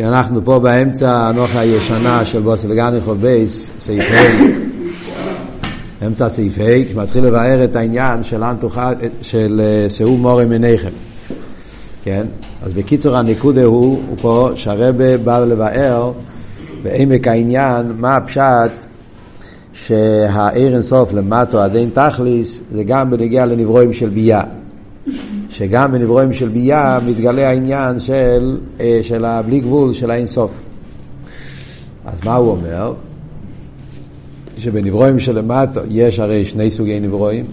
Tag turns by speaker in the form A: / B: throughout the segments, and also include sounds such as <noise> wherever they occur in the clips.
A: כי אנחנו פה באמצע הנוחה הישנה של בוס לגניכו בייס, סעיף ה', אמצע סעיף ה', שמתחיל לבאר את העניין של, אנתוחה, של שאו מורי מניכם. כן? אז בקיצור הניקודה הוא, הוא פה שהרבה בא לבאר בעמק העניין מה הפשט שהעיר אינסוף למטו עד אין תכליס זה גם בנגיע לנברואים של ביאה. שגם בנברואים של ביאה מתגלה העניין של, אה, של הבלי גבול של האינסוף. אז מה הוא אומר? שבנברואים שלמטו יש הרי שני סוגי נברואים,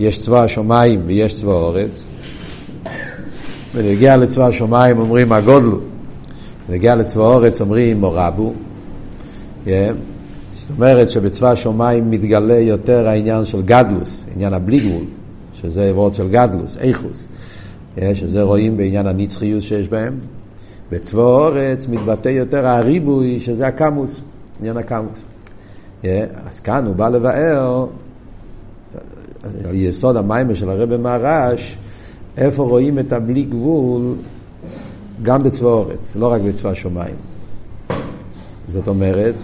A: יש צבא השמיים ויש צבא האורץ. ונגיע לצבא השמיים אומרים הגודלו, ונגיע לצבא האורץ אומרים מורבו. Yeah. זאת אומרת שבצבא השמיים מתגלה יותר העניין של גדלוס, עניין הבלי גבול, שזה וורד של גדלוס, איכוס. שזה רואים בעניין הנצחיות שיש בהם. בצבא האורץ מתבטא יותר הריבוי, שזה הקמוס, עניין הקמוס. אז כאן הוא בא לבאר על יסוד המיימר של הרב מהרש, איפה רואים את הבלי גבול גם בצבא האורץ, לא רק בצבא השמיים. זאת אומרת,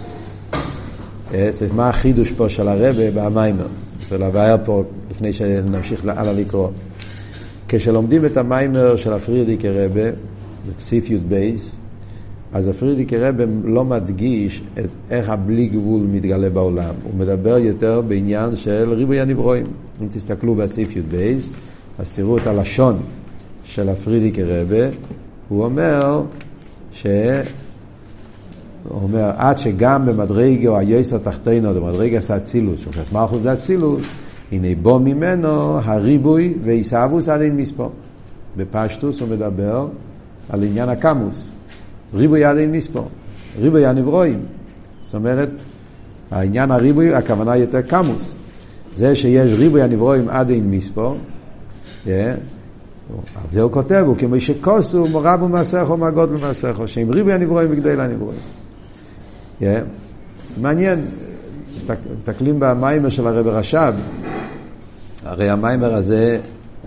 A: מה החידוש פה של הרבה במיימר? ולבאר פה לפני שנמשיך הלאה לקרוא. כשלומדים את המיימר של הפרידיקי רבה, בסעיף י"ב, אז הפרידיקי רבה לא מדגיש את איך הבלי גבול מתגלה בעולם. הוא מדבר יותר בעניין של ריבוי הנברואים. אם תסתכלו בסעיף י"ב, אז תראו את הלשון של הפרידיקי רבה. הוא אומר ש... הוא אומר, עד שגם במדרגו היועס התחתינו, במדרגו האצילוס, שוחט מלכוס זה אצילוס, הנה בו ממנו הריבוי ועיסאוווס עד אין מספור. בפשטוס הוא מדבר על עניין הקמוס. ריבוי עד אין מספור. ריבוי הנברואים. זאת אומרת, העניין הריבוי, הכוונה יותר קמוס. זה שיש ריבוי הנברואים עד אין מספור, yeah, זה הוא כותב, הוא כמו שכוסו מורבו מעשיכו מהגודל מעשיכו, שעם ריבוי הנברואים וגדל הנברואים. Yeah. מעניין, מסתכלים במיימר של הרב רש"ב, הרי המיימר הזה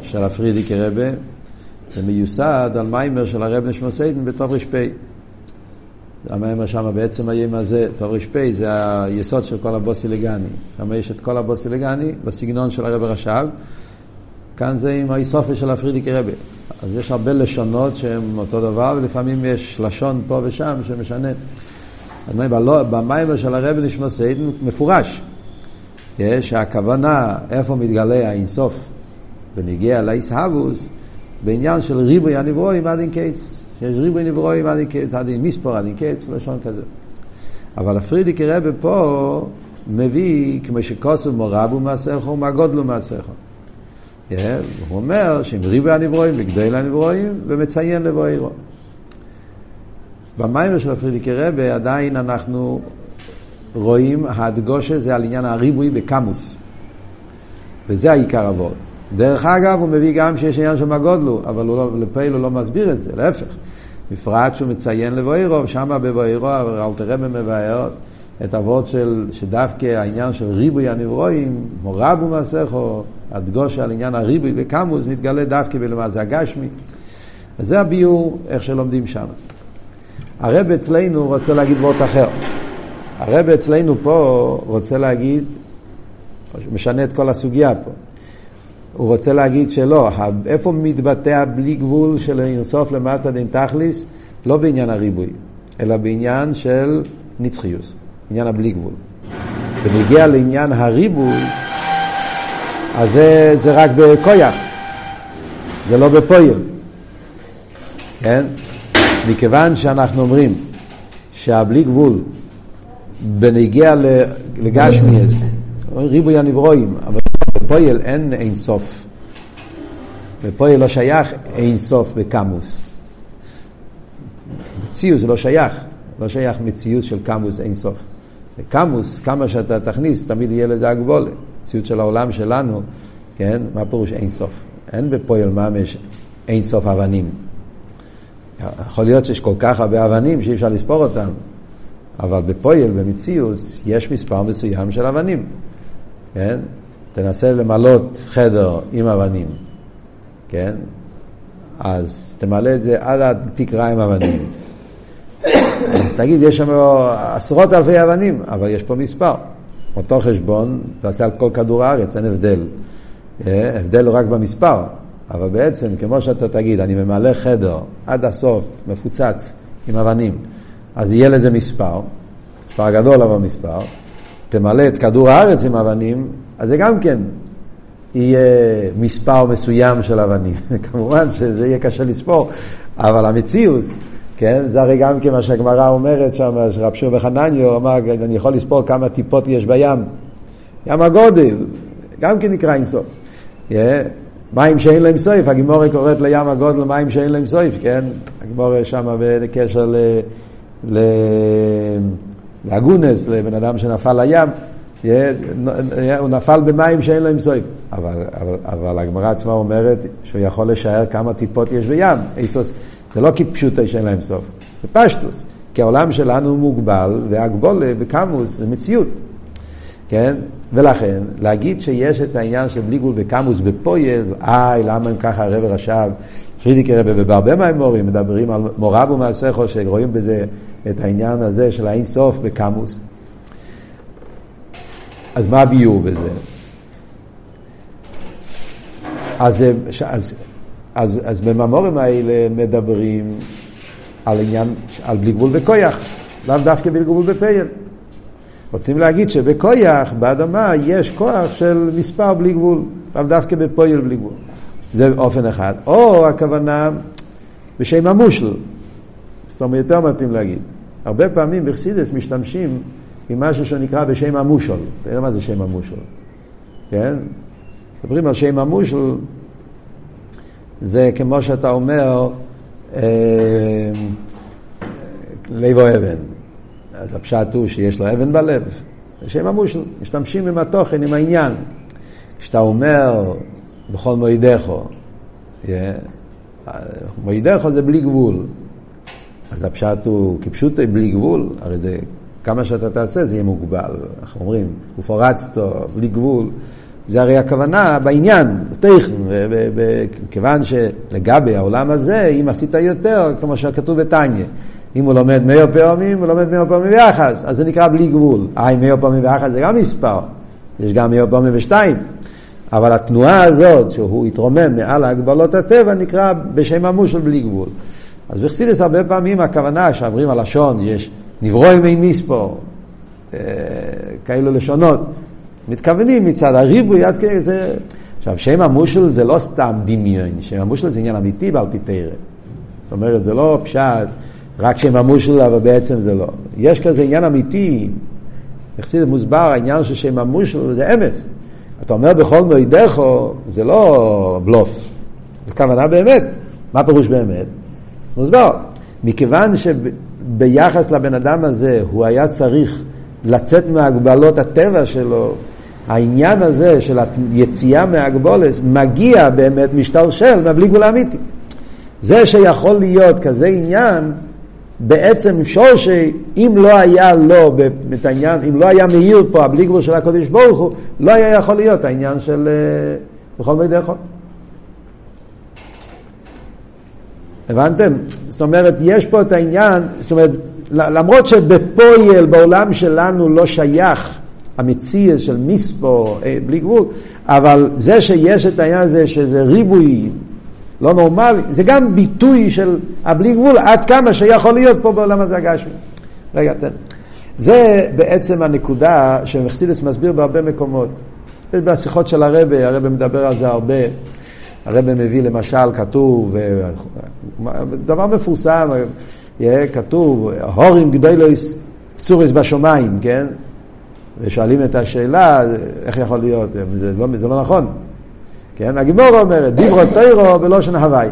A: של הפרידיקי רבה זה מיוסד על מיימר של הרב נשמע סיידן בתור ר"פ. המיימר שם בעצם היום הזה, תור ר"פ, זה היסוד של כל הבוסיליגני. שם יש את כל הבוסיליגני בסגנון של הרב רש"ב. כאן זה עם האיסופיה של הפרידיקי רבה. אז יש הרבה לשונות שהן אותו דבר, ולפעמים יש לשון פה ושם שמשנה. אז במיימר של הרב נשמע סיידן מפורש. שהכוונה, איפה מתגלה האינסוף ונגיע לאיסהבוס, בעניין של ריבוי הנברואים עד אין קץ. שיש ריבוי נברואים עד אין קץ, עד אין מספור, עד אין קץ, לשון כזה. אבל הפרידיקי רבי פה מביא, כמו שכוסו מורבו מעשיכו ומגודלו מעשיכו. הוא אומר שהם ריבוי הנברואים וגדל הנברואים ומציין לבואירו. במיימר של הפרידיקי רבי עדיין אנחנו רואים, ההדגושה זה על עניין הריבוי בקמוס. וזה העיקר אבות. דרך אגב, הוא מביא גם שיש עניין של מגודלו, אבל הוא לא, לפעיל הוא לא מסביר את זה, להפך. בפרט שהוא מציין לבוירו, שם בבוירו אלתרמה מבאר את אבות של, שדווקא העניין של ריבוי הנברואים, מורבו מסכו, הדגושה על עניין הריבוי בקמוס, מתגלה דווקא בלמעשה הגשמי. אז זה הביור, איך שלומדים שם. הרב אצלנו רוצה להגיד וורט אחר. הרב אצלנו פה רוצה להגיד, משנה את כל הסוגיה פה. הוא רוצה להגיד שלא, איפה מתבטא הבלי גבול של אינסוף למטה דין תכליס? לא בעניין הריבוי, אלא בעניין של נצחיוס, עניין הבלי גבול. ונגיע לעניין הריבוי, אז זה, זה רק בכויח, זה לא בפועל. כן? מכיוון שאנחנו אומרים שהבלי גבול בנגיע לגשמיאס, ריבוי הנברואים, אבל בפועל אין אין סוף. בפועל לא שייך אין סוף בקמוס. מציאות זה לא שייך, לא שייך מציאות של קמוס אין סוף. בקמוס, כמה שאתה תכניס, תמיד יהיה לזה הגבולה. מציאות של העולם שלנו, כן, מה פירוש אין סוף? אין בפועל ממש אין סוף אבנים. יכול להיות שיש כל כך הרבה אבנים שאי אפשר לספור אותם, אבל בפועל, במציאוס, יש מספר מסוים של אבנים. כן? תנסה למלות חדר עם אבנים, כן? אז תמלא את זה עד התקרה עם אבנים. אז תגיד, יש שם עשרות אלפי אבנים, אבל יש פה מספר. אותו חשבון, תעשה על כל כדור הארץ, אין הבדל. אה, הבדל הוא רק במספר, אבל בעצם, כמו שאתה תגיד, אני ממלא חדר עד הסוף, מפוצץ עם אבנים, אז יהיה לזה מספר, מספר גדול אבל מספר, תמלא את כדור הארץ עם אבנים, אז זה גם כן יהיה מספר מסוים של אבנים. <laughs> כמובן שזה יהיה קשה לספור, אבל המציאות, כן, זה הרי גם כן מה שהגמרא אומרת שם, שרב שמעון בחנניו אמר, אני יכול לספור כמה טיפות יש בים. ים הגודל, גם כן נקרא אינסוף. Yeah. מים שאין להם סויף, הגימורי קוראת לים הגודל מים שאין להם סויף, כן? הגימורי שם בקשר ל... לאגונס, לבן אדם שנפל לים, הוא נפל במים שאין להם סויף. אבל, אבל, אבל הגמרא עצמה אומרת שהוא יכול לשער כמה טיפות יש בים. איסוס, זה לא כפשוטי שאין להם סוף, זה פשטוס. כי העולם שלנו מוגבל, והגבולה בקמוס זה מציאות. כן? ולכן, להגיד שיש את העניין של בלי גבול בקמוס בפויל, איי, למה הם ככה הרב רש"ב, פרידיקי רבי בהרבה מהמורים מדברים על מורב ומעשיכו, שרואים בזה את העניין הזה של האין סוף בקמוס. אז מה הביור בזה? אז, אז, אז, אז בממורים האלה מדברים על עניין, על בלי גבול בכויח, לאו דווקא בלי גבול בפייל. רוצים להגיד שבכויח, באדמה, יש כוח של מספר בלי גבול, לאו דווקא בפויל בלי גבול. זה אופן אחד. או הכוונה בשם המושל, זאת אומרת יותר מתאים להגיד. הרבה פעמים בחסידס משתמשים עם משהו שנקרא בשם המושל. אתה יודע מה זה שם המושל? כן? מדברים על שם המושל, זה כמו שאתה אומר, אה, לב אבן. אז הפשט הוא שיש לו אבן בלב. זה שם המושל, משתמשים עם התוכן, עם העניין. כשאתה אומר בכל מועידךו, מועידךו זה בלי גבול. אז הפשט הוא כפשוטי בלי גבול, הרי זה כמה שאתה תעשה זה יהיה מוגבל. אנחנו אומרים, ופורצתו, בלי גבול. זה הרי הכוונה בעניין, בטכן, כיוון שלגבי העולם הזה, אם עשית יותר, כמו שכתוב בתניא, אם הוא לומד מאה פעמים, הוא לומד מאה פעמים ביחס, אז זה נקרא בלי גבול. אה, מאה פעמים ביחס זה גם מספר, יש גם מאה פעמים בשתיים. אבל התנועה הזאת, שהוא התרומם מעל הגבלות הטבע, נקרא בשם המושל בלי גבול. אז בחסידס הרבה פעמים הכוונה שאומרים הלשון, יש נברוא ימי מספור, אה, כאלו לשונות. מתכוונים מצד הריבוי עד כדי זה... עכשיו, שם המושל זה לא סתם דמיון, שם המושל זה עניין אמיתי בעל פי תרא. זאת אומרת, זה לא פשט, רק שם המושל, אבל בעצם זה לא. יש כזה עניין אמיתי, יחסית מוסבר, העניין של שם המושל זה אמס. אתה אומר בכל מועידךו, זה לא בלוף, זה כוונה באמת. מה פירוש באמת? זה מוסבר. מכיוון שביחס לבן אדם הזה הוא היה צריך לצאת מהגבלות הטבע שלו, העניין הזה של היציאה מהגבולס מגיע באמת משתלשל מהבלי גבול האמיתי. זה שיכול להיות כזה עניין, בעצם שור שאם לא היה לו את העניין, אם לא היה מאיר פה הבלי גבול של הקודש ברוך הוא, לא היה יכול להיות העניין של אה, בכל מיני דרכות. הבנתם? זאת אומרת, יש פה את העניין, זאת אומרת, למרות שבפויל בעולם שלנו לא שייך המציאות של מספו אה, בלי גבול, אבל זה שיש את העניין הזה שזה ריבוי לא נורמלי, זה גם ביטוי של הבלי גבול עד כמה שיכול להיות פה בעולם הזה הגשמי. רגע, תן. זה בעצם הנקודה שמחסידס מסביר בהרבה מקומות. בשיחות של הרבה, הרבה מדבר על זה הרבה. הרבה מביא למשל, כתוב, דבר מפורסם, כתוב, הורים גדולויס צוריס בשמיים, כן? ושואלים את השאלה, איך יכול להיות? זה לא, זה לא נכון. כן? הגימורה אומרת, דיברו תוירו בלושן הוואי.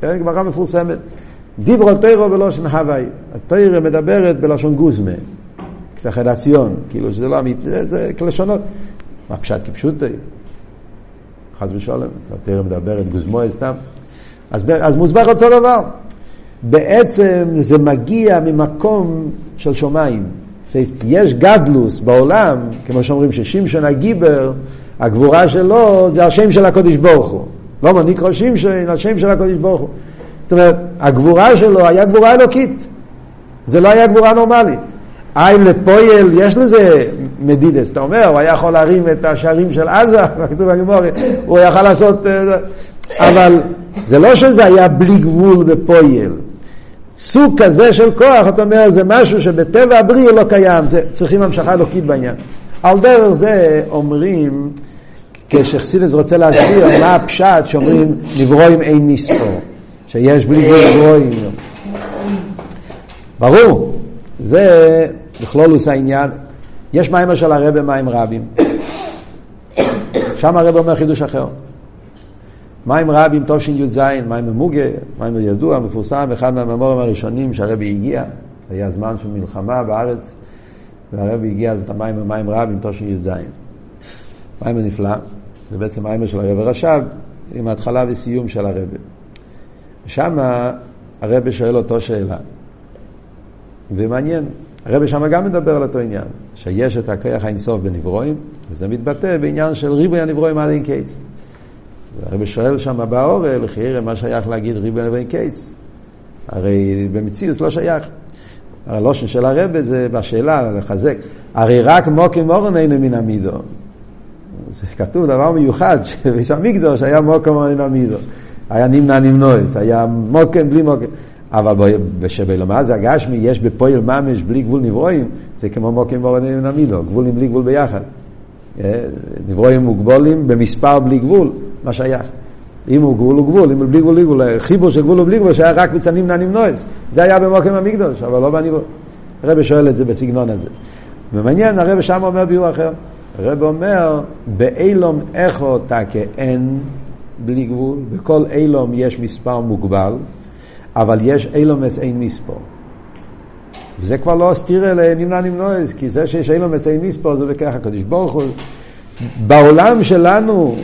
A: כן? גמרא מפורסמת. דיברו תוירו בלושן הוואי. התוירה מדברת בלשון גוזמה. קסחדציון, כאילו שזה לא אמיתי, זה, כלשונות. מה פשט כפשוטי? חס ושלום, התוירה מדברת גוזמו סתם. אז, אז מוסבר אותו דבר. בעצם זה מגיע ממקום של שמיים. יש גדלוס בעולם, כמו שאומרים ששמשון הגיבר, הגבורה שלו זה השם של הקודש ברוך הוא. לא מה נקרא שמשון, השם של הקודש ברוך הוא. זאת אומרת, הגבורה שלו היה גבורה אלוקית. זה לא היה גבורה נורמלית. עין לפויל, יש לזה מדידס. אתה אומר, הוא היה יכול להרים את השערים של עזה, <laughs> כתוב בגמור, הוא יכול לעשות... אה, אבל זה לא שזה היה בלי גבול בפויל. סוג כזה של כוח, אתה אומר, זה משהו שבטבע הבריאה לא קיים, זה, צריכים המשכה אלוקית בעניין. על דרך זה אומרים, כשחסידס רוצה להסביר מה הפשט שאומרים נברואים אין מספור, שיש בלי גבול נברואים. ברור, זה בכלולוס העניין. יש מים של הרבה מים רבים. שם הרב אומר חידוש אחר. מים רבים, תשי"ז, מים ממוגה, מים ידוע, מפורסם, אחד מהממורים הראשונים שהרבי הגיע, היה זמן של מלחמה בארץ, והרבי הגיע אז את המים במים רבים, תשי"ז. מים נפלא, זה בעצם מים של הרבי רש"ב, עם ההתחלה וסיום של הרבי. ושם הרבי שואל אותו שאלה, ומעניין, הרבי שם גם מדבר על אותו עניין, שיש את הכוח האינסוף בנברואים, וזה מתבטא בעניין של ריבוי הנברואים עד אין קיץ. הרבי שואל שם באורל, חיירה, מה שייך להגיד ריבוי הנברואים קייס? הרי במציאות לא שייך. הלושן של הרבי זה בשאלה, לחזק. הרי רק מוקים מורן אינו מן המידו. זה כתוב דבר מיוחד, שביס המקדוש היה מוקם מורן המידו. היה נמנע נמנועס, היה מוקם בלי מוקם. אבל בשבילמה זה הגשמי, יש בפועל ממש בלי גבול נברואים, זה כמו מוקים מורן המידו, גבולים בלי גבול ביחד. אה, נברואים מוגבולים במספר בלי גבול, מה שייך? אם הוא גבול הוא גבול, אם הוא בלי גבול הוא גבול. חיבור של גבול הוא בלי גבול שהיה רק מצנים נענים נועס. זה היה במוקם המקדוש, אבל לא בניבו. הרב שואל את זה בסגנון הזה. ומעניין, הרב שם אומר ביור אחר. הרב אומר, באילום איכו תקה אין בלי גבול, בכל אילום יש מספר מוגבל, אבל יש אילומס אין מספור. וזה כבר לא סתירה לנמנע נמנועס, כי זה שיש אילומס אין מספור זה בכך הקדוש ברוך הוא. בעולם שלנו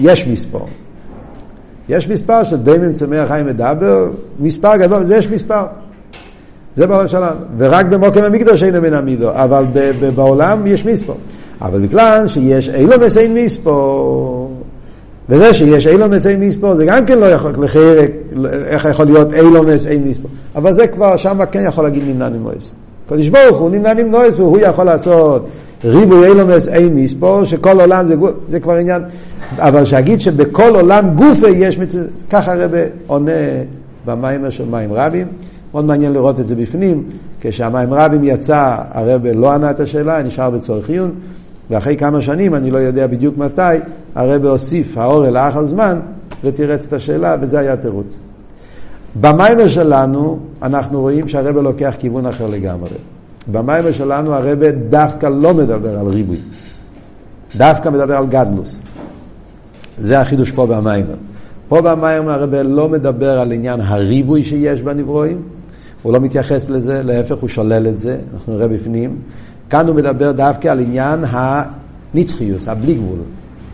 A: יש מספור. יש מספר של דמים צמח חיים מדבר, מספר גדול, זה יש מספר. זה בעולם שלנו. ורק במוקם המקדוש אין מן המידו, אבל בעולם יש מספור. אבל בגלל שיש אילומס אין מספור, וזה שיש אילומס אין מספור, זה גם כן לא יכול, לחיירק, איך יכול להיות אילומס אין מספור. אבל זה כבר, שם כן יכול להגיד נמנע נמועס. קדוש ברוך הוא נמנע נמנועס, והוא יכול לעשות ריבוי אילומס אין מספור, שכל עולם זה, זה כבר עניין, אבל שיגיד שבכל עולם גופה יש מצוות, ככה הרב עונה במיימר של מים רבים. מאוד מעניין לראות את זה בפנים, כשהמים רבים יצא, הרב לא ענה את השאלה, נשאר בצורך עיון, ואחרי כמה שנים, אני לא יודע בדיוק מתי, הרב הוסיף האור אל האחר זמן ותירץ את השאלה, וזה היה התירוץ. במיימר שלנו, אנחנו רואים שהרב לוקח כיוון אחר לגמרי. במיימר שלנו הרב דווקא לא מדבר על ריבוי, דווקא מדבר על גדלוס. זה החידוש פה במיימר. פה במיימר הרב לא מדבר על עניין הריבוי שיש בנברואים, הוא לא מתייחס לזה, להפך הוא שולל את זה, אנחנו נראה בפנים. כאן הוא מדבר דווקא על עניין הנצחיוס, הבלי גבול,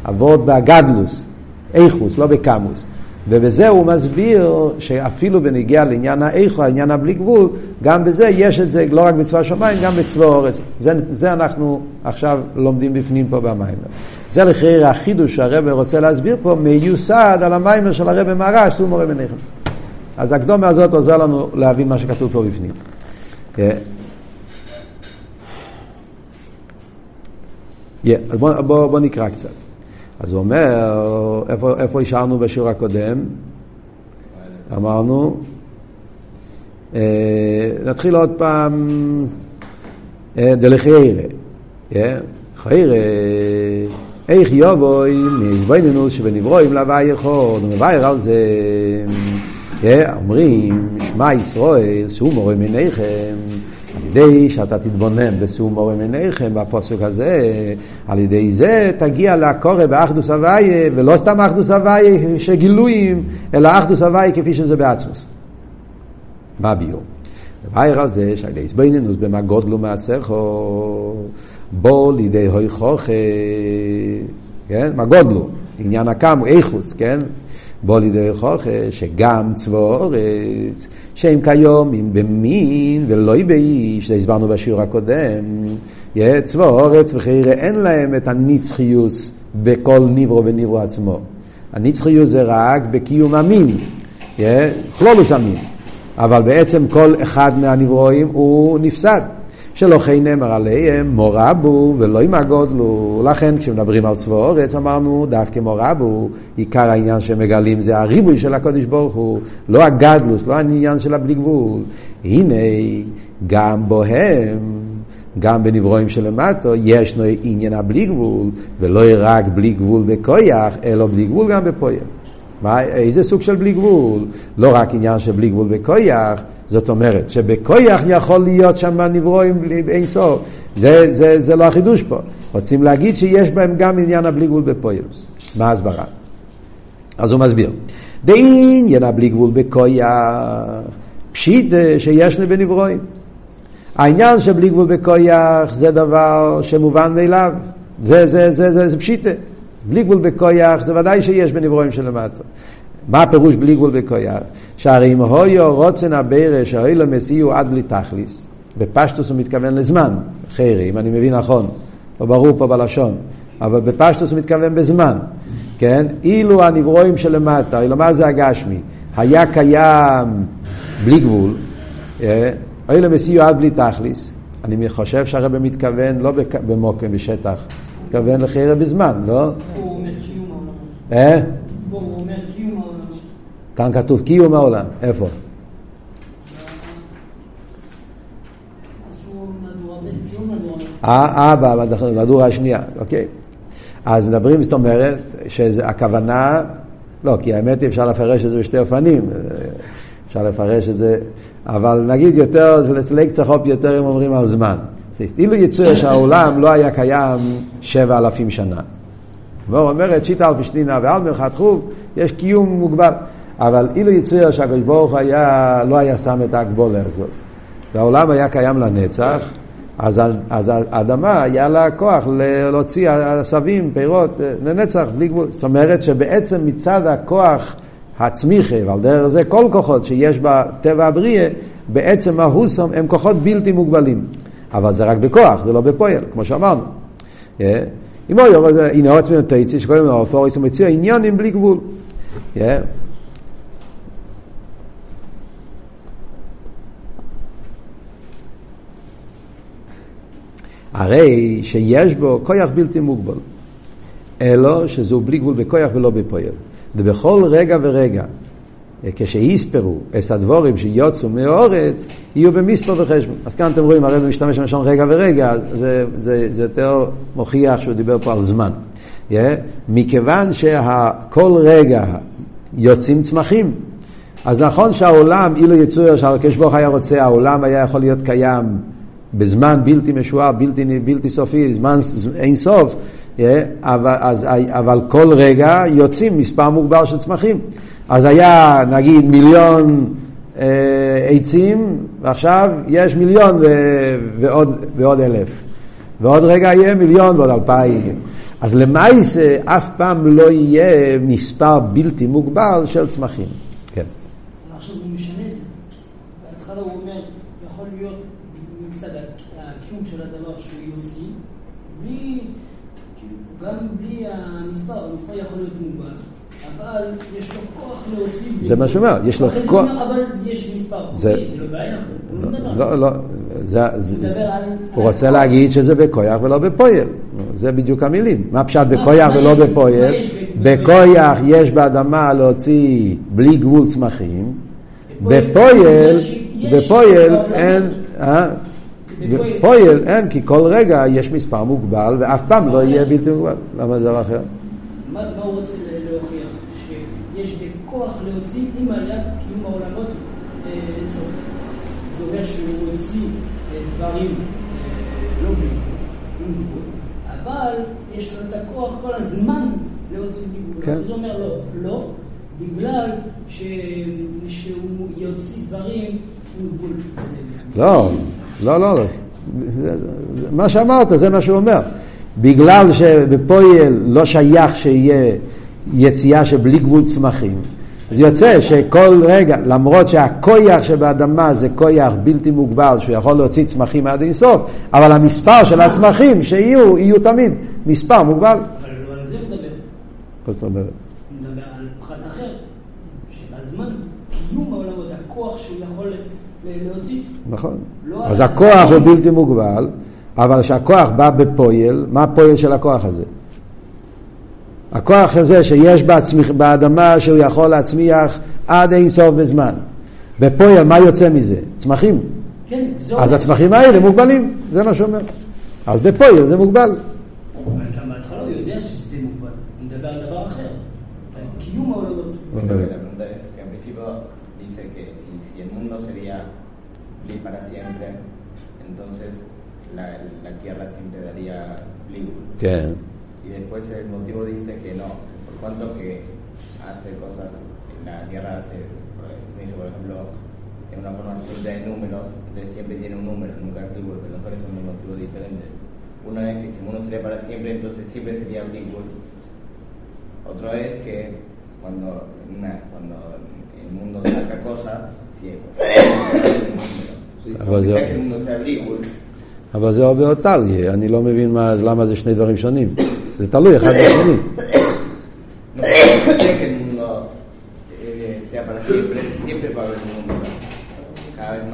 A: אבות בהגדלוס, איכוס, לא בקמוס. ובזה הוא מסביר שאפילו בנגיע לעניין האיכו, העניין הבלי גבול, גם בזה יש את זה לא רק בצבא שמיים, גם בצבא אורץ. זה, זה אנחנו עכשיו לומדים בפנים פה במיימר. זה לחייר החידוש שהרבא רוצה להסביר פה, מיוסד על המיימר של הרבא מהרש, שהוא מורה בניכם. אז הקדומה הזאת עוזר לנו להבין מה שכתוב פה בפנים. Yeah. Yeah, אז בואו בוא, בוא נקרא קצת. אז הוא אומר, איפה, איפה השארנו בשיעור הקודם? אמרנו, אה, נתחיל עוד פעם, אה, דלחיירה. חיירה, איך יובוי מזבוינינוס שבנברואים להווי יכול, ומבאר על זה, אומרים, שמע ישראל, שהוא מורה מניכם, ידי שאתה תתבונן בסום מורם עיניכם בפוסק הזה, על ידי זה תגיע לקורא באחדוס הוויה, ולא סתם אחדוס הוויה שגילויים, אלא אחדוס הוויה כפי שזה בעצמוס. מה ביור? דבר על זה שעל ידי סבינינוס במה גודלו מעשיכו, בוא לידי הוי חוכה, כן? מה גודלו? עניין הקם, איכוס, כן? בוא לידי חוכה, שגם צבא אורץ, שהם כיום אין במין ולא באיש, זה הסברנו בשיעור הקודם, צבא אורץ וחירה אין להם את הנצחיוס בכל ניברו וניברו עצמו. הנצחיות זה רק בקיום המין, כלולוס המין. אבל בעצם כל אחד מהנברואים הוא נפסד. שלא חי נאמר עליהם מורבו ולא ימגודלו. לכן כשמדברים על צבא אורץ אמרנו דווקא מורבו, עיקר העניין שמגלים זה הריבוי של הקודש ברוך הוא, לא הגדלוס, לא העניין של הבלי גבול. הנה, גם בוהם, גם בנברואים שלמטו, ישנו עניין הבלי גבול, ולא רק בלי גבול בכויח, אלא בלי גבול גם בפויח. מה, איזה סוג של בלי גבול? לא רק עניין של בלי גבול בכויח, זאת אומרת שבכויח יכול להיות שם נברואים אין סוף. זה, זה, זה לא החידוש פה. רוצים להגיד שיש בהם גם עניין הבלי גבול בפוילוס. מה ההסברה? אז הוא מסביר. דעניין הבלי גבול בכויח, פשיט שיש בנברואים. העניין של בלי גבול בכויח זה דבר שמובן מאליו. זה, זה, זה, זה, זה פשיטה. בלי גבול בכויח זה ודאי שיש בנברואים שלמטה. מה הפירוש בלי גבול בכויח? שהרי אם הויו רוצן הבירה שהאילו מסיעו עד בלי תכליס, בפשטוס הוא מתכוון לזמן, חיירי, אם אני מבין נכון, לא ברור פה בלשון, אבל בפשטוס הוא מתכוון בזמן, כן? אילו הנברואים שלמטה, אילו מה זה הגשמי, היה קיים בלי גבול, אילו מסיעו עד בלי תכליס, אני חושב שהרבא מתכוון לא במוקם, בשטח, מתכוון לחיירה בזמן, לא? הוא אומר קיום העולם. אה? כאן כתוב קיום העולם, איפה? אה, במהדורה השנייה, אוקיי. אז מדברים, זאת אומרת, שהכוונה, לא, כי האמת היא אפשר לפרש את זה בשתי אופנים, אפשר לפרש את זה, אבל נגיד יותר, לצלג צחופ יותר אם אומרים על זמן. אילו יצויר שהעולם לא היה קיים שבע אלפים שנה. מור אומרת, שיטה על פשטינה ועל מרחת חוב, יש קיום מוגבל. אבל אילו יצויר שהקדוש ברוך היה, לא היה שם את ההגבולה הזאת, והעולם היה קיים לנצח, אז, אז האדמה היה לה כוח להוציא עשבים, פירות, לנצח, בלי גבול. זאת אומרת שבעצם מצד הכוח הצמיחה, ועל דרך זה כל כוחות שיש בטבע הבריאה, בעצם ההוסום הם כוחות בלתי מוגבלים. אבל זה רק בכוח, זה לא בפועל, כמו שאמרנו. אה? אם הוא יורד, הנה עוד עצמנו תייצי, שקוראים לו אופוריס, הוא מציע עניונים בלי גבול. הרי שיש בו כוח בלתי מוגבל, אלא שזהו בלי גבול בכוח ולא בפועל. ובכל רגע ורגע, כשיספרו את הדבורים שיוצאו מאורץ, יהיו במספר וחשבון. אז כאן אתם רואים, הרי הוא משתמש בלשון רגע ורגע, זה, זה, זה יותר מוכיח שהוא דיבר פה על זמן. Yeah? מכיוון שכל רגע יוצאים צמחים, אז נכון שהעולם, אילו יצויר שהקדוש ברוך היה רוצה, העולם היה יכול להיות קיים בזמן בלתי משוער, בלתי, בלתי סופי, זמן אין סוף, אבל, אז, אבל כל רגע יוצאים מספר מוגבר של צמחים. אז היה נגיד מיליון אה, עצים, ועכשיו יש מיליון ו, ועוד, ועוד אלף. ועוד רגע יהיה מיליון ועוד אלפיים. אז למעשה אף פעם לא יהיה מספר בלתי מוגבל של צמחים. כן.
B: עכשיו הוא משנה את זה. בהתחלה הוא אומר, יכול להיות מצד הקיום של הדבר שהוא יוציא, בלי, כאילו, גם בלי המספר, המספר יכול להיות מוגבל. אבל יש לו כוח להוציא...
A: זה מה שהוא אומר, יש לו כוח...
B: אבל יש מספר, זה לא בעיה.
A: לא, לא, הוא רוצה להגיד שזה בכויח ולא בפועל. זה בדיוק המילים. מה פשט בכויח ולא בפועל? בכויח יש באדמה להוציא בלי גבול צמחים. בפועל, בפועל אין... אה? פועל אין, כי כל רגע יש מספר מוגבל ואף פעם לא יהיה בלתי מוגבל. למה זה דבר אחר?
B: מה הוא רוצה להוכיח? שיש בכוח להוציא עם עליית קיום העולמות לצורך. זה אומר שהוא הוציא דברים לא בלי גבול, אבל יש לו את הכוח כל הזמן להוציא גבול. כן. אומר לו, לא, בגלל שהוא יוציא דברים עם גבול.
A: לא, לא, לא, לא. מה שאמרת זה מה שהוא אומר. בגלל שבפועל לא שייך שיהיה יציאה שבלי גבול צמחים. אז יוצא שכל רגע, למרות שהכויח שבאדמה זה כויח בלתי מוגבל, שהוא יכול להוציא צמחים עד אינסוף, אבל המספר של הצמחים שיהיו, יהיו תמיד מספר מוגבל. אבל
B: על זה מדבר.
A: מה זאת אומרת?
B: הוא מדבר על פחת אחר, שבזמן קיום העולמות, הכוח שהוא יכול להוציא.
A: נכון.
B: לא
A: אז הכוח הוא. בלתי מוגבל, אבל כשהכוח בא בפועל, מה הפועל של הכוח הזה? הכוח הזה שיש בעצמי, באדמה שהוא יכול להצמיח עד אין סוף בזמן. בפועל, מה יוצא מזה? צמחים.
B: כן.
A: אז הצמחים האלה מוגבלים, זה מה שאומר. אז בפועל זה מוגבל.
B: אבל גם בהתחלה הוא יודע שזה מוגבל. הוא מדבר על דבר אחר. על קיום העולמות.
C: Y después el motivo dice que no, por cuanto que hace cosas, en la Tierra hace, por ejemplo, en una forma suelta de números, entonces siempre tiene un número, nunca ambiguo, pero nosotros son un motivo diferente. Una vez que si uno sería para siempre, entonces siempre sería ambiguo. Otra vez que cuando, una, cuando el mundo saca cosas, siempre. Sí,
A: pues, el
C: mundo. Sí, el mundo sea ambiguo,
A: אבל זה טליה, אני לא מבין מה, למה זה שני דברים שונים. זה תלוי אחד בשני.
C: Eh, un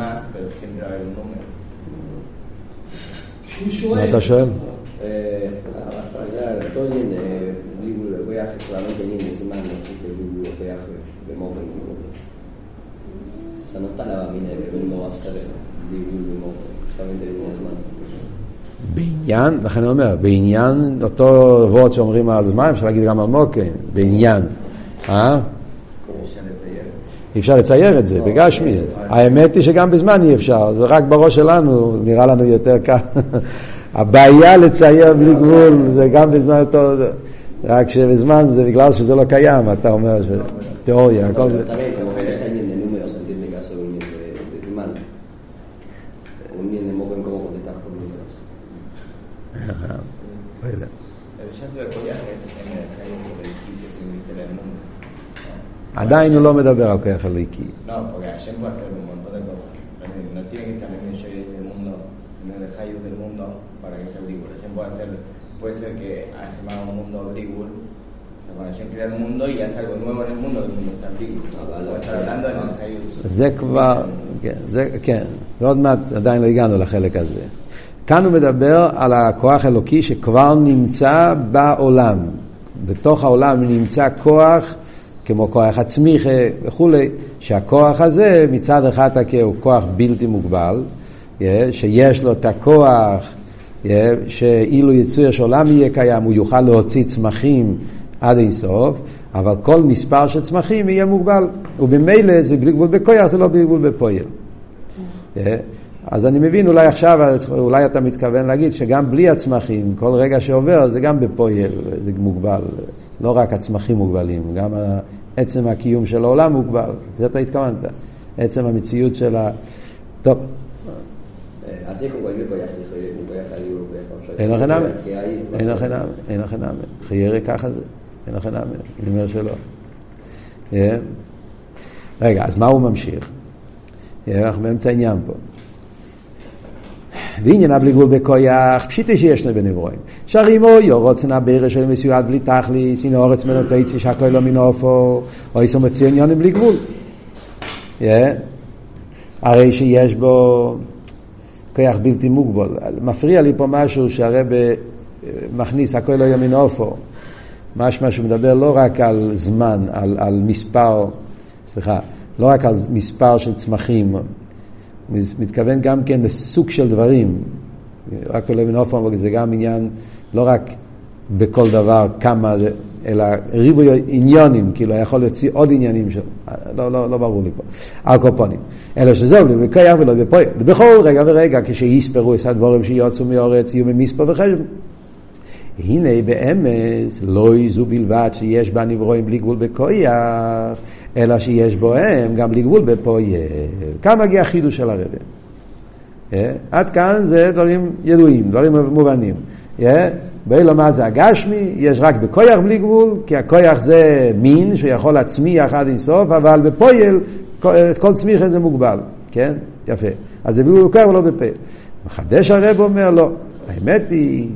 C: un
A: מה אתה שואל?
D: Eh, todo bien, eh, libro de semana, no de
A: בעניין, לכן אני אומר, בעניין אותו וורד שאומרים על זמן, אפשר להגיד גם על מוקר, בעניין. אה? אי אפשר לצייר את זה, בגשמי. האמת היא שגם בזמן אי אפשר, זה רק בראש שלנו, נראה לנו יותר קל. הבעיה לצייר בלי גבול, זה גם בזמן אותו, רק שבזמן זה בגלל שזה לא קיים, אתה אומר, ש- תיאוריה, הכל זה.
D: También, como que está bien de números, se entiende que hace unión de, de semana. Unión de moco en cómo contestas con números.
A: לא יודע.
C: El llanto del follaje es en el rayo de edificios y misterio del mundo.
A: עדיין הוא לא מדבר על כוח
C: el rayo.
A: זה כבר, כן, זה, כן, ועוד מעט עדיין לא הגענו לחלק הזה. כאן הוא מדבר על הכוח האלוקי שכבר נמצא בעולם. בתוך העולם נמצא כוח, כמו כוח הצמיחה וכולי, שהכוח הזה מצד אחד הוא כוח בלתי מוגבל, שיש לו את הכוח, שאילו יצוי שעולם יהיה קיים, הוא יוכל להוציא צמחים עד אינסוף, אבל כל מספר של צמחים יהיה מוגבל. ובמילא זה בלי גבול בכויח, זה לא בלי גבול בפועל. אז אני מבין, אולי עכשיו, אולי אתה מתכוון להגיד שגם בלי הצמחים, כל רגע שעובר זה גם בפועל, זה מוגבל. לא רק הצמחים מוגבלים, גם עצם הקיום של העולם מוגבל. זה אתה התכוונת. עצם המציאות של ה... טוב, אין לכם
D: hay.
A: אין לכם נאמן. אין לכם נאמן. חיירה ככה זה. אין לכם נאמן. אני אומר שלא. אה? רגע, אז מה הוא ממשיך? אה, אנחנו באמצע העניין פה. ועניין הבלי גבול בכויח, פשיטי שיש שני בנברואים. שרימו יורוצן הבירה של מסיועד בלי תכליס, הנה אורץ מנו תיצי שהכל לא מנופו, או איסו מציע עניונים בלי גבול. אה? הרי שיש בו כוח בלתי מוגבל. מפריע לי פה משהו שהרב מכניס, הכל לא ימין אופו. משמע שהוא מדבר לא רק על זמן, על, מספר, סליחה, לא רק על מספר של צמחים, מתכוון גם כן לסוג של דברים. רק לא ימין אופו זה גם עניין, לא רק בכל דבר כמה זה, אלא ריבוי עניונים, כאילו יכול להוציא עוד עניינים של... לא, לא, לא ברור לי פה. על קופונים. אלא שזהו, לא בכיח ולא בפועל. ובכל רגע ורגע כשיספרו את הדבורים שיוצאו מאורץ, יהיו ממספר וחשב. הנה באמס לא זו בלבד שיש בה נברואים בלי גבול בכויח, אלא שיש בוהם גם בלי גבול בפועל. כאן מגיע החידוש של הרב. אה? עד כאן זה דברים ידועים, דברים מובנים. אה? באילו מה זה הגשמי, יש רק בכויח בלי גבול, כי הכויח זה מין שיכול להצמיח עד אינסוף, אבל בפועל את כל צמיחה זה מוגבל, כן? יפה. אז זה בכויח ולא בפה. מחדש הרב אומר לא, האמת היא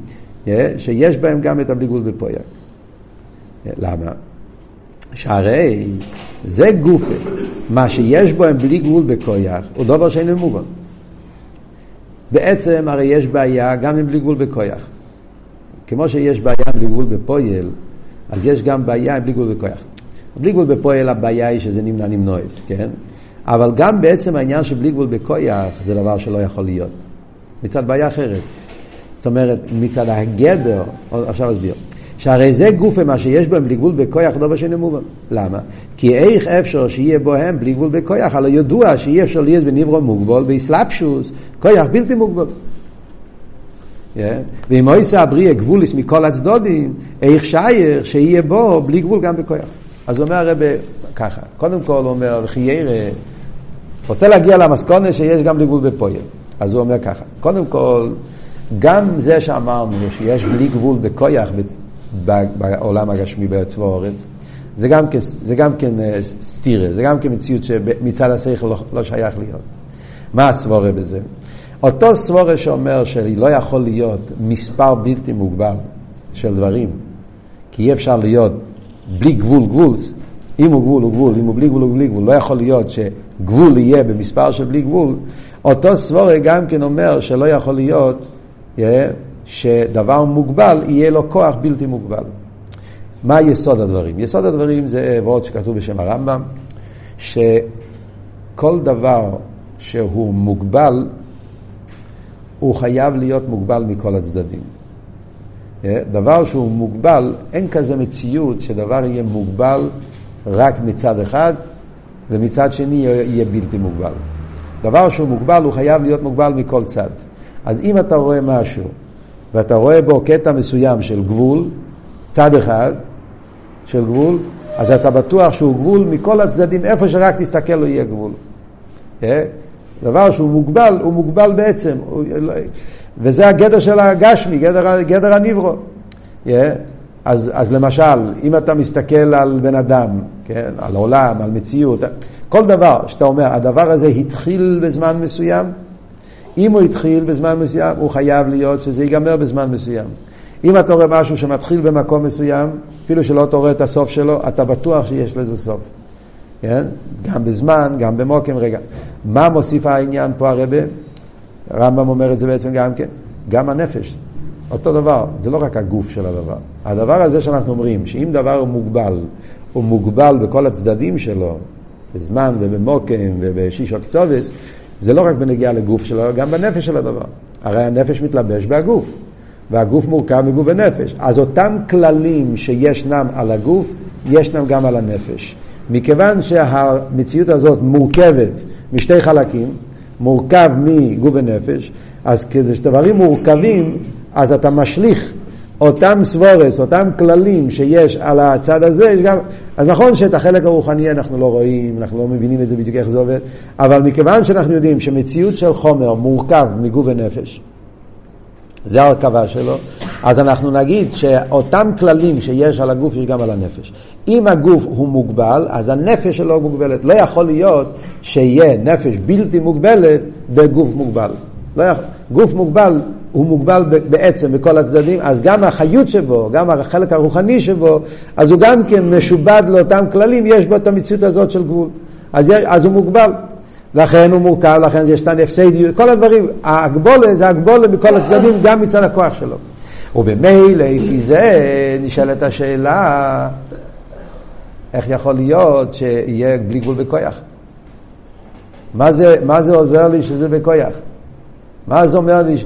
A: שיש בהם גם את הבלי גבול בפועל. אה, למה? שהרי זה גופה. מה שיש בו הם בלי גבול בכויח, הוא דבר שאינו מובן. בעצם הרי יש בעיה גם עם בלי גבול בכויח. כמו שיש בעיה עם בלי גבול בפויל, אז יש גם בעיה עם בלי גבול בכויח. בלי גבול בפועל הבעיה היא שזה נמנע נמנועס, כן? אבל גם בעצם העניין של בלי גבול בכויח זה דבר שלא יכול להיות. מצד בעיה אחרת. זאת אומרת, מצד הגדר, עכשיו אסביר. שהרי זה גופה מה שיש בהם בלי גבול בכויח לא בשני מובן. למה? כי איך אפשר שיהיה בהם בלי גבול בכויח? הלא ידוע שאי אפשר להיות בנברו מוגבול, באסלאפשוס, כויח בלתי מוגבל. Yeah. ואם אויסא הבריא גבוליס מכל הצדודים, איך שייך שיהיה בו בלי גבול גם בכויח. אז אומר הרב ככה, קודם כל הוא אומר, חיירה, רוצה להגיע למסקונה שיש גם בלי גבול בפועל. אז הוא אומר ככה, קודם כל, גם זה שאמרנו שיש בלי גבול בכויח בעולם הגשמי בעצמו האורץ, זה גם כן, זה גם כן אה, סטירה, זה גם כן מציאות שמצד השכל לא, לא שייך להיות. מה הסבורה בזה? אותו סבורה שאומר שלא יכול להיות מספר בלתי מוגבל של דברים, כי אי אפשר להיות בלי גבול גבול, אם הוא גבול הוא גבול, אם הוא בלי גבול הוא בלי גבול, לא יכול להיות שגבול יהיה במספר של בלי גבול, אותו סבורה גם כן אומר שלא יכול להיות שדבר מוגבל יהיה לו כוח בלתי מוגבל. מה יסוד הדברים? יסוד הדברים זה ועוד שכתוב בשם הרמב"ם, שכל דבר שהוא מוגבל, הוא חייב להיות מוגבל מכל הצדדים. דבר שהוא מוגבל, אין כזה מציאות שדבר יהיה מוגבל רק מצד אחד ומצד שני יהיה בלתי מוגבל. דבר שהוא מוגבל, הוא חייב להיות מוגבל מכל צד. אז אם אתה רואה משהו ואתה רואה בו קטע מסוים של גבול, צד אחד של גבול, אז אתה בטוח שהוא גבול מכל הצדדים, איפה שרק תסתכל לא יהיה גבול. דבר שהוא מוגבל, הוא מוגבל בעצם. וזה הגדר של הגשמי, גדר, גדר הניברו. Yeah. אז, אז למשל, אם אתה מסתכל על בן אדם, כן, על עולם, על מציאות, כל דבר שאתה אומר, הדבר הזה התחיל בזמן מסוים, אם הוא התחיל בזמן מסוים, הוא חייב להיות שזה ייגמר בזמן מסוים. אם אתה רואה משהו שמתחיל במקום מסוים, אפילו שלא אתה רואה את הסוף שלו, אתה בטוח שיש לזה סוף. כן? גם בזמן, גם במוקם. רגע, מה מוסיף העניין פה הרבה? הרמב"ם אומר את זה בעצם גם כן, גם הנפש. אותו דבר, זה לא רק הגוף של הדבר. הדבר הזה שאנחנו אומרים, שאם דבר הוא מוגבל, הוא מוגבל בכל הצדדים שלו, בזמן ובמוקם ובשישו קצובס, זה לא רק בנגיעה לגוף שלו, גם בנפש של הדבר. הרי הנפש מתלבש בהגוף, והגוף מורכב מגוף ונפש. אז אותם כללים שישנם על הגוף, ישנם גם על הנפש. מכיוון שהמציאות הזאת מורכבת משתי חלקים, מורכב מגוף ונפש, אז כדי שדברים מורכבים, אז אתה משליך אותם סבורס, אותם כללים שיש על הצד הזה, גם, אז נכון שאת החלק הרוחני אנחנו לא רואים, אנחנו לא מבינים את זה בדיוק איך זה עובד, אבל מכיוון שאנחנו יודעים שמציאות של חומר מורכב מגוף ונפש, זה ההרכבה שלו, אז אנחנו נגיד שאותם כללים שיש על הגוף יש גם על הנפש. אם הגוף הוא מוגבל, אז הנפש שלו מוגבלת. לא יכול להיות שיהיה נפש בלתי מוגבלת בגוף מוגבל. לא יכול, גוף מוגבל הוא מוגבל בעצם בכל הצדדים, אז גם החיות שבו, גם החלק הרוחני שבו, אז הוא גם כן משובד לאותם כללים, יש בו את המציאות הזאת של גבול. אז, אז הוא מוגבל. לכן הוא מורכב, לכן יש את הנפסדיות, כל הדברים, ההגבולה זה הגבולה מכל הצדדים, גם מצד הכוח שלו. ובמילא, לפי זה נשאלת השאלה, איך יכול להיות שיהיה בלי גבול בכוח? מה זה, מה זה עוזר לי שזה בכוח? מה זה אומר לי?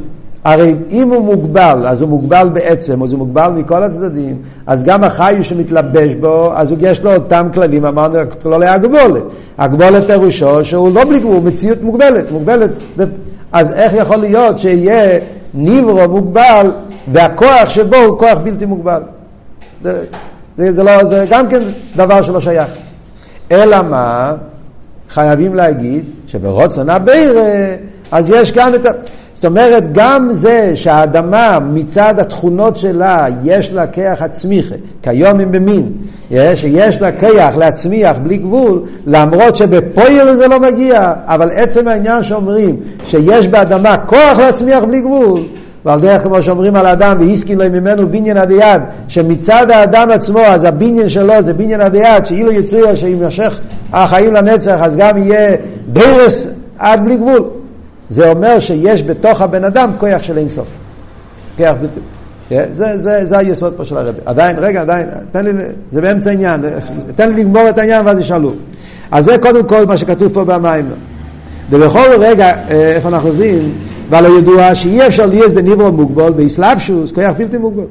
A: הרי אם הוא מוגבל, אז הוא מוגבל בעצם, אז הוא מוגבל מכל הצדדים, אז גם החי שמתלבש בו, אז יש לו אותם כללים, אמרנו כללי הגבולת. הגבולת פירושו שהוא לא בלי גבול, הוא מציאות מוגבלת, מוגבלת. אז איך יכול להיות שיהיה ניברו מוגבל והכוח שבו הוא כוח בלתי מוגבל? זה, זה, זה, לא, זה גם כן דבר שלא שייך. אלא מה? חייבים להגיד שברוצן הבירה, אז יש כאן את ה... זאת אומרת, גם זה שהאדמה מצד התכונות שלה יש לה כיח הצמיחה, כיום אם במין, שיש לה כיח להצמיח בלי גבול, למרות שבפויל זה לא מגיע, אבל עצם העניין שאומרים שיש באדמה כוח להצמיח בלי גבול, ועל דרך כמו שאומרים על האדם, והסכין לו ממנו בניין עד יד, שמצד האדם עצמו, אז הבניין שלו זה בניין עד יד, שאילו יצויר שימשך החיים לנצח, אז גם יהיה דרס עד בלי גבול. זה אומר שיש בתוך הבן אדם כוח של אינסוף. כוח בלתי... זה, זה, זה היסוד פה של הרבי. עדיין, רגע, עדיין, תן לי, זה באמצע העניין, תן לי לגמור את העניין ואז ישאלו. אז זה קודם כל מה שכתוב פה במים. ובכל רגע, אה, איפה אנחנו עוזים, ועל הידוע שאי אפשר להיות בניברו מוגבל, באסלאפשוס, כוח בלתי מוגבל.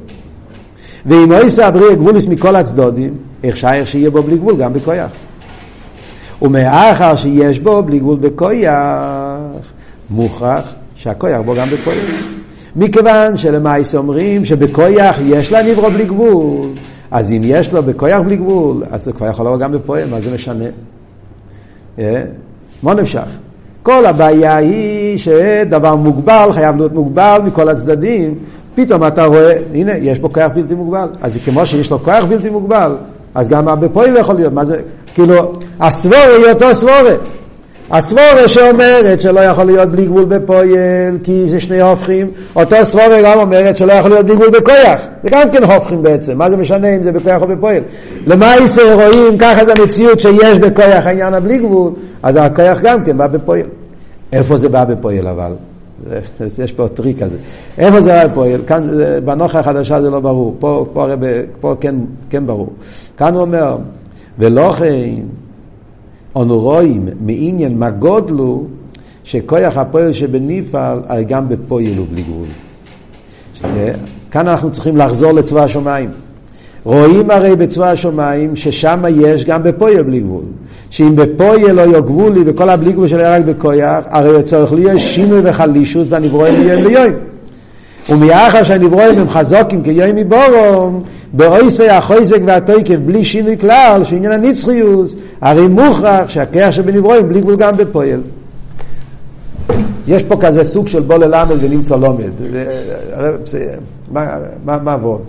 A: ואם לא יישא אבריה גבוליס מכל הצדודים, איך שייך שיהיה בו בלי גבול, גם בכוח. ומאחר שיש בו בלי גבול בכוח, מוכרח שהכוח בו גם בכוח. מכיוון שלמעשה אומרים שבכוח יש לה נברו בלי גבול, אז אם יש לו בכוח בלי גבול, אז זה כבר יכול לבוא גם בפועל, מה זה משנה? אה? מה נמשך? כל הבעיה היא שדבר מוגבל חייב להיות מוגבל מכל הצדדים, פתאום אתה רואה, הנה, יש פה כוח בלתי מוגבל. אז כמו שיש לו כוח בלתי מוגבל, אז גם בפועל יכול להיות, מה זה, כאילו, הסבורה היא אותו סבורה. הסבורה שאומרת שלא יכול להיות בלי גבול בפועל, כי זה שני הופכים, אותה סברה גם אומרת שלא יכול להיות בלי גבול בכוח. זה גם כן הופכים בעצם, מה זה משנה אם זה בכוח או בפועל? למעשה רואים, ככה זה המציאות שיש בכוח העניין הבלי גבול, אז הכוח גם כן בא בפועל. איפה זה בא בפועל אבל? יש פה טריק כזה. איפה זה בא בפועל? כאן, בנוחה החדשה זה לא ברור, פה, פה, פה, פה כן, כן ברור. כאן הוא אומר, ולא כן אנו רואים מעניין מה גודלו שכוח הפועל שבנפעל הרי גם בפועל הוא בלי גבול. כאן אנחנו צריכים לחזור לצבא השמיים. רואים הרי בצבא השמיים ששם יש גם בפועל בלי גבול. שאם בפועל לא יהיו גבולי וכל הבלי גבול שלו רק בכויח, הרי צריך להיות שינוי וחלישוס והנברואים מיום ליום. ומאחר שהנברואים הם חזוקים כיום מבורום, באויסי החויזק והטויקף בלי שינוי כלל, שעניין הנצחיוס, הרי מוכרח שהכיח שבנברואים בלי גבול גם בפועל. יש פה כזה סוג של בוא ללמד ונמצא לומד. מה עבוד?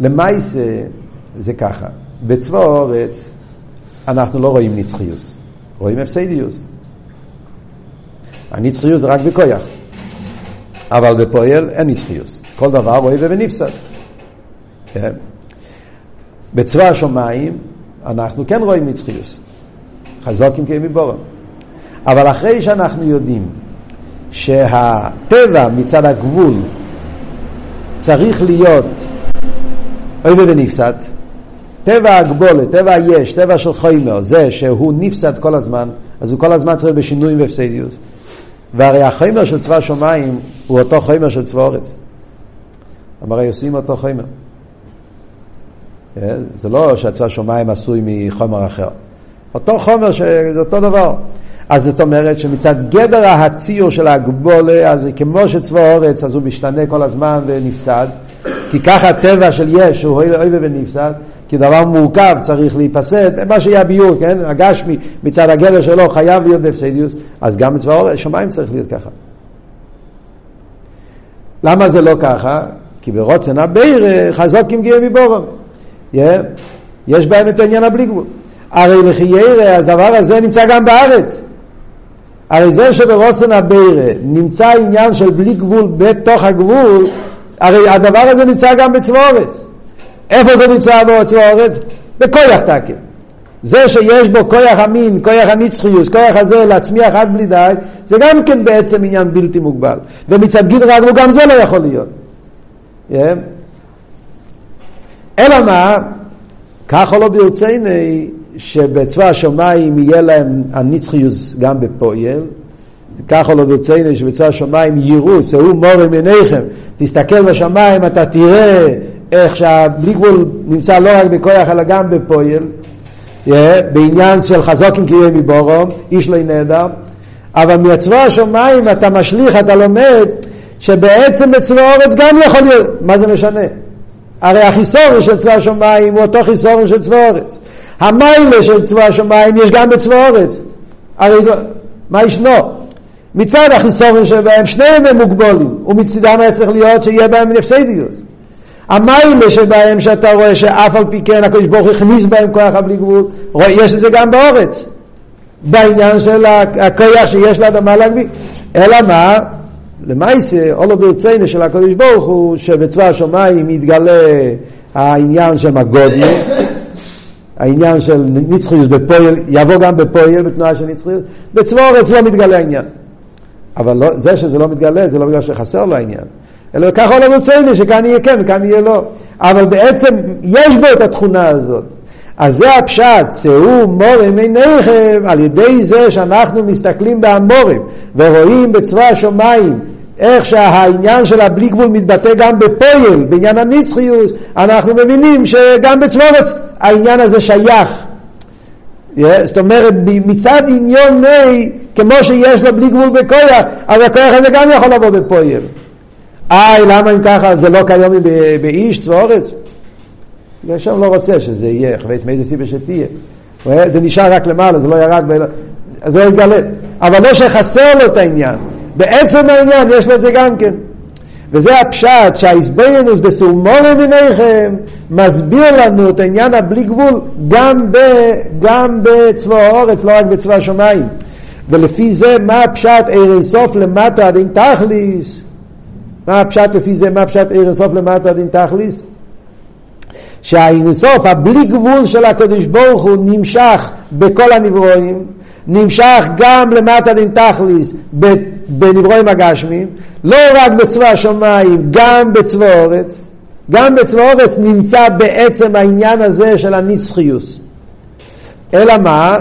A: למעשה זה ככה, בצבא האורץ אנחנו לא רואים נצחיוס, רואים הפסדיוס. הנצחיות זה רק בכויח. אבל בפועל אין נצחיוס. כל דבר רואה ונפסד. כן? בצבא השמיים אנחנו כן רואים נצחיוס. חזוקים כאבי בורם. אבל אחרי שאנחנו יודעים שהטבע מצד הגבול צריך להיות אוי ונפסד, טבע הגבולת, טבע היש, טבע של חיימר, זה שהוא נפסד כל הזמן, אז הוא כל הזמן צריך בשינויים והפסדיוס. והרי החיימר של צבא השמיים הוא אותו חיימר של צבא אורץ. הרי עושים אותו חיימר. אה, זה לא שהצבא השמיים עשוי מחומר אחר. אותו חומר, זה אותו דבר. אז זאת אומרת שמצד גדר הציור של הגבולה, אז כמו שצבא אורץ, אז הוא משתנה כל הזמן ונפסד. כי ככה הטבע של יש, הוא אוי ונפסד, כי דבר מורכב צריך להיפסד, מה שיהיה הביור, כן? הגשמי מצד הגדר שלו חייב להיות בהפסדיוס, אז גם בצבא השמיים צריך להיות ככה. למה זה לא ככה? כי ברוצן הביר חזוקים גאה מבורם. Yeah. יש בהם את העניין הבלי גבול. הרי לחיירה, הדבר הזה נמצא גם בארץ. הרי זה שברוצן הבירה נמצא עניין של בלי גבול בתוך הגבול, הרי הדבר הזה נמצא גם בצבורץ. איפה זה נמצא בצבורץ? בכויח תקל. זה שיש בו כויח המין, כויח הנצחיוס, כויח הזה להצמיח עד בלי די, זה גם כן בעצם עניין בלתי מוגבל. ומצד גיל רגבו גם זה לא יכול להיות. Yeah. אלא מה? ככה לא ברציני שבצבא השמיים יהיה להם הנצחיוס גם בפועל, ככה לא ברציני שבצבא השמיים יראו, שאו מורם עיניכם, תסתכל בשמיים, אתה תראה איך שהבלי גבול נמצא לא רק בכוח אלא גם בפועל, yeah, בעניין של חזוקים כי יהיה מבורום, איש לא נהדר, אבל מצבא השמיים אתה משליך, אתה לומד שבעצם בצבא אורץ גם יכול להיות, מה זה משנה? הרי החיסורת של צבא השמיים הוא אותו חיסורת של צבא אורץ. המיילה של צבא השמיים יש גם בצבא אורץ. הרי לא- מה ישנו? מצד החיסורים שבהם שניהם הם מוגבולים, ומצדם היה צריך להיות שיהיה בהם נפסדיוס. המיילה שבהם שאתה רואה שאף על פי כן הקדוש ברוך הוא הכניס בהם כוח הבלי גבול, יש את זה גם באורץ. בעניין של הכוח שיש לאדמה להגביל. אלא מה? למעשה, אולו ברצינו של הקדוש ברוך הוא, שבצבא השמיים יתגלה העניין של מגודיה, העניין של נצחיות בפועל, יבוא גם בפועל בתנועה של נצחיות, בצבא אורץ לא מתגלה העניין. אבל לא, זה שזה לא מתגלה, זה לא בגלל שחסר לו העניין. אלא ככה לא רוצה לי שכאן יהיה כן וכאן יהיה לא. אבל בעצם יש בו את התכונה הזאת. אז זה הפשט, שאו מורם עיניכם, על ידי זה שאנחנו מסתכלים בהמורים ורואים בצבא השמיים איך שהעניין של הבלי גבול מתבטא גם בפועל, בעניין הנצחיות, אנחנו מבינים שגם בצבורץ העניין הזה שייך. זאת אומרת, מצד עניוני, כמו שיש לו בלי גבול בכוח, אז הכוח הזה גם יכול לבוא בפועל. איי, למה אם ככה זה לא קיים באיש צבורץ? השם לא רוצה שזה יהיה, חוויית מאיזה סיבה שתהיה. זה נשאר רק למעלה, זה לא ירד, זה לא יתגלה. אבל לא שחסר לו את העניין. בעצם העניין יש לו את זה גם כן. וזה הפשט שהאיזבנינוס בסומורם עיניכם מסביר לנו את העניין הבלי גבול גם, ב, גם בצבא האורץ, לא רק בצבא השמיים. ולפי זה מה הפשט ער אינסוף למטה עד אין תכליס? מה הפשט לפי זה, מה הפשט ער אינסוף למטה עד אין תכליס? שהאינסוף, הבלי גבול של הקדוש ברוך הוא נמשך בכל הנברואים, נמשך גם למטה דין תכליס בנברואים הגשמים, לא רק בצבא השמיים, גם בצבא אורץ. גם בצבא אורץ נמצא בעצם העניין הזה של הנצחיוס. אלא מה?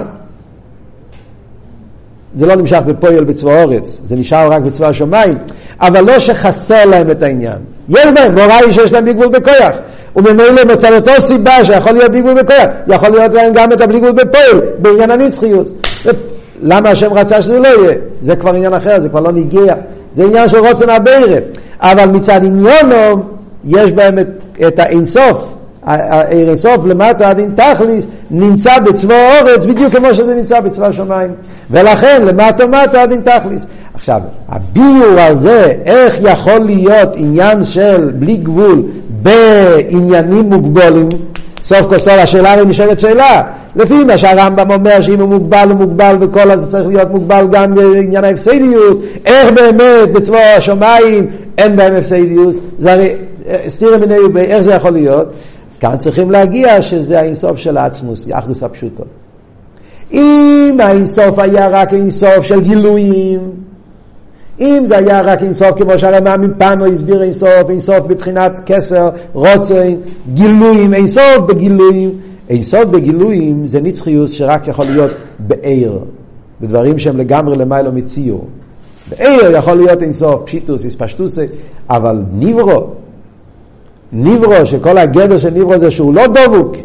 A: זה לא נמשך בפועל בצבא אורץ, זה נשאר רק בצבא השמיים, אבל לא שחסר להם את העניין. יש בהם, מוראי שיש להם בגבול בכוח, וממילא מצד אותו סיבה שיכול להיות בגבול בכוח, יכול להיות להם גם את הבגבול בפועל, בעניין הנצחיות. למה השם רצה שזה לא יהיה? זה כבר עניין אחר, זה כבר לא נגיע. זה עניין של רוצן הבירה. אבל מצד עניונו, יש בהם את, את האינסוף. האינסוף למטה עד אין תכליס נמצא בצבא האורץ בדיוק כמו שזה נמצא בצבא השמיים ולכן למטה מטה עד אין תכליס עכשיו הביור הזה איך יכול להיות עניין של בלי גבול בעניינים מוגבלים סוף כל סוף השאלה הרי נשאלת שאלה. לפי מה שהרמב"ם אומר שאם הוא מוגבל הוא מוגבל וכל הזה צריך להיות מוגבל גם בעניין ההפסדיוס, איך באמת בצבא השמיים אין בהם הפסדיוס, זה הרי סתירה מיני איך זה יכול להיות? כאן צריכים להגיע שזה האינסוף של העצמוס, יחדוס הפשוטו. אם האינסוף היה רק אינסוף של גילויים, אם זה היה רק אינסוף כמו שהרמ"א פעם הסביר אינסוף, אינסוף מבחינת כסר, רוצן, גילויים, אינסוף בגילויים. אינסוף בגילויים זה נצחיוס שרק יכול להיות בעיר, בדברים שהם לגמרי למיילו מציור. בעיר יכול להיות אינסוף, פשיטוס, איספשטוסי, אבל ניברו, ניברו, שכל הגדר של ניברו זה שהוא לא דבוק,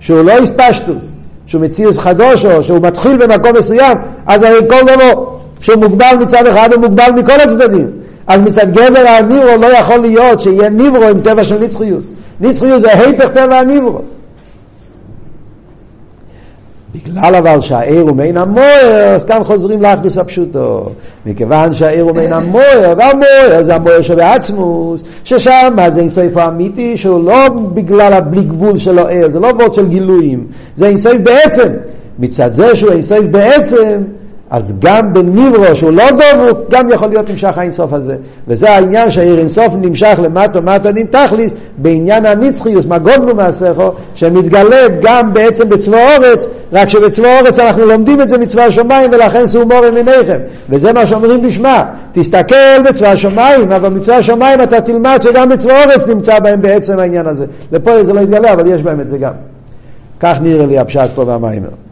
A: שהוא לא איספשטוס, שהוא מציאוס חדוש או שהוא מתחיל במקום מסוים, אז הרי כל דבר שהוא מוגבל מצד אחד הוא מוגבל מכל הצדדים. אז מצד גבר הניברו לא יכול להיות שיהיה ניברו עם טבע של נצחיוס. נצחיוס זה היפך טבע הניברו. בגלל אבל שהעיר הוא מעין המוער, אז כאן חוזרים לאחדוס הפשוטו. מכיוון שהעיר הוא מעין המוער, והמוער זה המוער שבעצמוס, ששם זה אינסוף האמיתי, שהוא לא בגלל הבלי גבול של העיר, זה לא וורד של גילויים, זה אינסוף בעצם. מצד זה שהוא אינסוף בעצם, אז גם בניברו שהוא לא דבוק, גם יכול להיות נמשך האינסוף הזה. וזה העניין שהעיר אינסוף נמשך למטה מטה דין תכליס, בעניין הנצחיוס, מה גודלו מהסכו, שמתגלה גם בעצם בצבא אורץ, רק שבצבא אורץ אנחנו לומדים את זה מצבא השמיים, ולכן שאו מורם עיניכם. וזה מה שאומרים בשמה, תסתכל בצבא השמיים, אבל בצבא השמיים אתה תלמד שגם בצבא אורץ נמצא בהם בעצם העניין הזה. לפה זה לא יתגלה, אבל יש בהם את זה גם. כך נראה לי הפשט פה והמיימר.